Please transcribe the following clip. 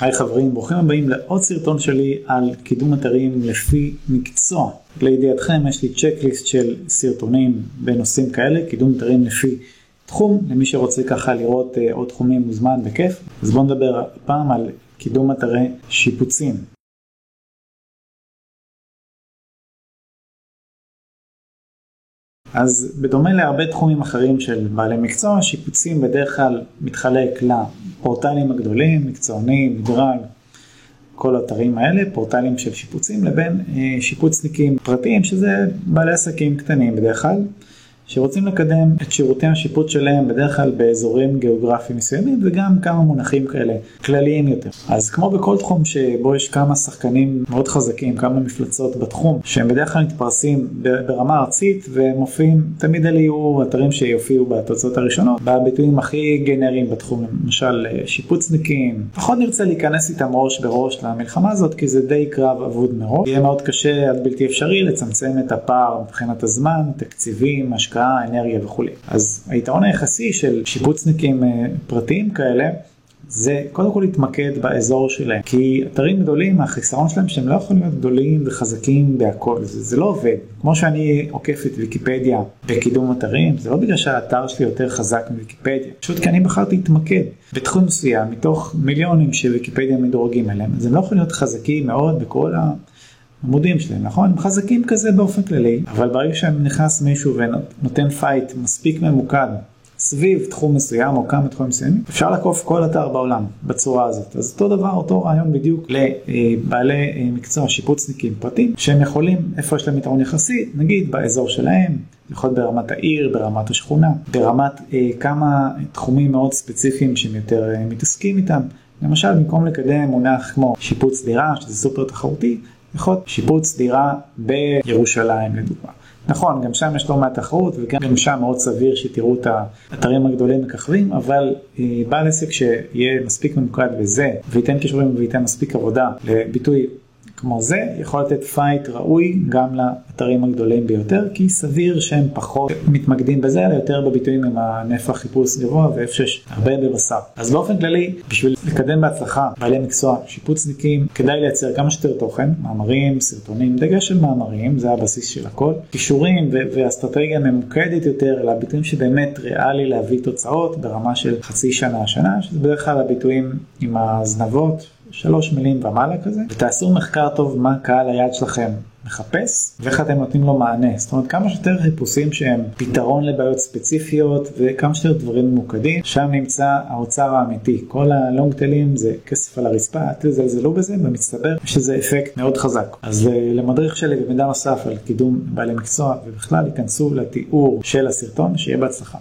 היי חברים, ברוכים הבאים לעוד סרטון שלי על קידום אתרים לפי מקצוע. לידיעתכם יש לי צ'קליסט של סרטונים בנושאים כאלה, קידום אתרים לפי תחום, למי שרוצה ככה לראות uh, עוד תחומים מוזמן בכיף. אז בואו נדבר הפעם על קידום אתרי שיפוצים. אז בדומה להרבה תחומים אחרים של בעלי מקצוע, שיפוצים בדרך כלל מתחלק לפורטלים הגדולים, מקצוענים, מדרג, כל האתרים האלה, פורטלים של שיפוצים, לבין אה, שיפוצניקים פרטיים, שזה בעלי עסקים קטנים בדרך כלל. שרוצים לקדם את שירותי השיפוט שלהם בדרך כלל באזורים גיאוגרפיים מסוימים וגם כמה מונחים כאלה כלליים יותר. אז כמו בכל תחום שבו יש כמה שחקנים מאוד חזקים, כמה מפלצות בתחום, שהם בדרך כלל מתפרסים ברמה ארצית ומופיעים, תמיד אלה יהיו אתרים שיופיעו בתוצאות הראשונות, בביטויים הכי גנריים בתחום, למשל אה, שיפוצניקים, פחות נרצה להיכנס איתם ראש בראש למלחמה הזאת כי זה די קרב אבוד מראש, יהיה מאוד קשה עד בלתי אפשרי לצמצם את הפער מבחינת הזמן, תקציבים, השקעה. השקעה, אנרגיה וכולי. אז היתרון היחסי של שיפוצניקים אה, פרטיים כאלה זה קודם כל להתמקד באזור שלהם. כי אתרים גדולים החיסרון שלהם שהם לא יכולים להיות גדולים וחזקים בהכל. זה, זה לא עובד. כמו שאני עוקף את ויקיפדיה בקידום אתרים זה לא בגלל שהאתר שלי יותר חזק מוויקיפדיה. פשוט כי אני בחרתי להתמקד בתחום מסוים מתוך מיליונים שוויקיפדיה מדורגים עליהם אז הם לא יכולים להיות חזקים מאוד בכל עמודים שלהם, נכון? הם חזקים כזה באופן כללי, אבל ברגע שנכנס מישהו ונותן fight מספיק ממוקד סביב תחום מסוים או כמה תחומים מסוימים, אפשר לעקוף כל אתר בעולם בצורה הזאת. אז אותו דבר, אותו רעיון בדיוק לבעלי אה, מקצוע שיפוצניקים פרטיים, שהם יכולים, איפה יש להם יתרון יחסי, נגיד באזור שלהם, יכול להיות ברמת העיר, ברמת השכונה, ברמת אה, כמה תחומים מאוד ספציפיים שהם יותר אה, מתעסקים איתם. למשל, במקום לקדם מונח כמו שיפוץ דירה, שזה סופר תחרותי, להיות שיפוץ דירה בירושלים לדוגמה. נכון, גם שם יש לא מעט תחרות וגם שם מאוד סביר שתראו את האתרים הגדולים מככבים, אבל אה, בעל עסק שיהיה מספיק ממוקד בזה וייתן קישורים וייתן מספיק עבודה לביטוי כמו זה יכול לתת fight ראוי גם לאתרים הגדולים ביותר כי סביר שהם פחות מתמקדים בזה אלא יותר בביטויים עם הנפח חיפוש גבוה ואיפה שיש הרבה בשר. אז באופן כללי בשביל לקדם בהצלחה בעלי מקצוע שיפוצניקים כדאי לייצר כמה שיותר תוכן מאמרים סרטונים דגש של מאמרים זה הבסיס של הכל קישורים ואסטרטגיה ממוקדת יותר לביטויים שבאמת ריאלי להביא תוצאות ברמה של חצי שנה שנה שזה בדרך כלל הביטויים עם הזנבות שלוש מילים ומעלה כזה, ותעשו מחקר טוב מה קהל היעד שלכם מחפש, ואיך אתם נותנים לו מענה. זאת אומרת, כמה שיותר חיפושים שהם פתרון לבעיות ספציפיות, וכמה שיותר דברים ממוקדים, שם נמצא האוצר האמיתי. כל הלונג טלים זה כסף על הרצפה, אל תזלזלו בזה, במצטבר יש לזה אפקט מאוד חזק. אז אה, למדריך שלי ומידע נוסף על קידום בעלי מקצוע, ובכלל ייכנסו לתיאור של הסרטון, שיהיה בהצלחה.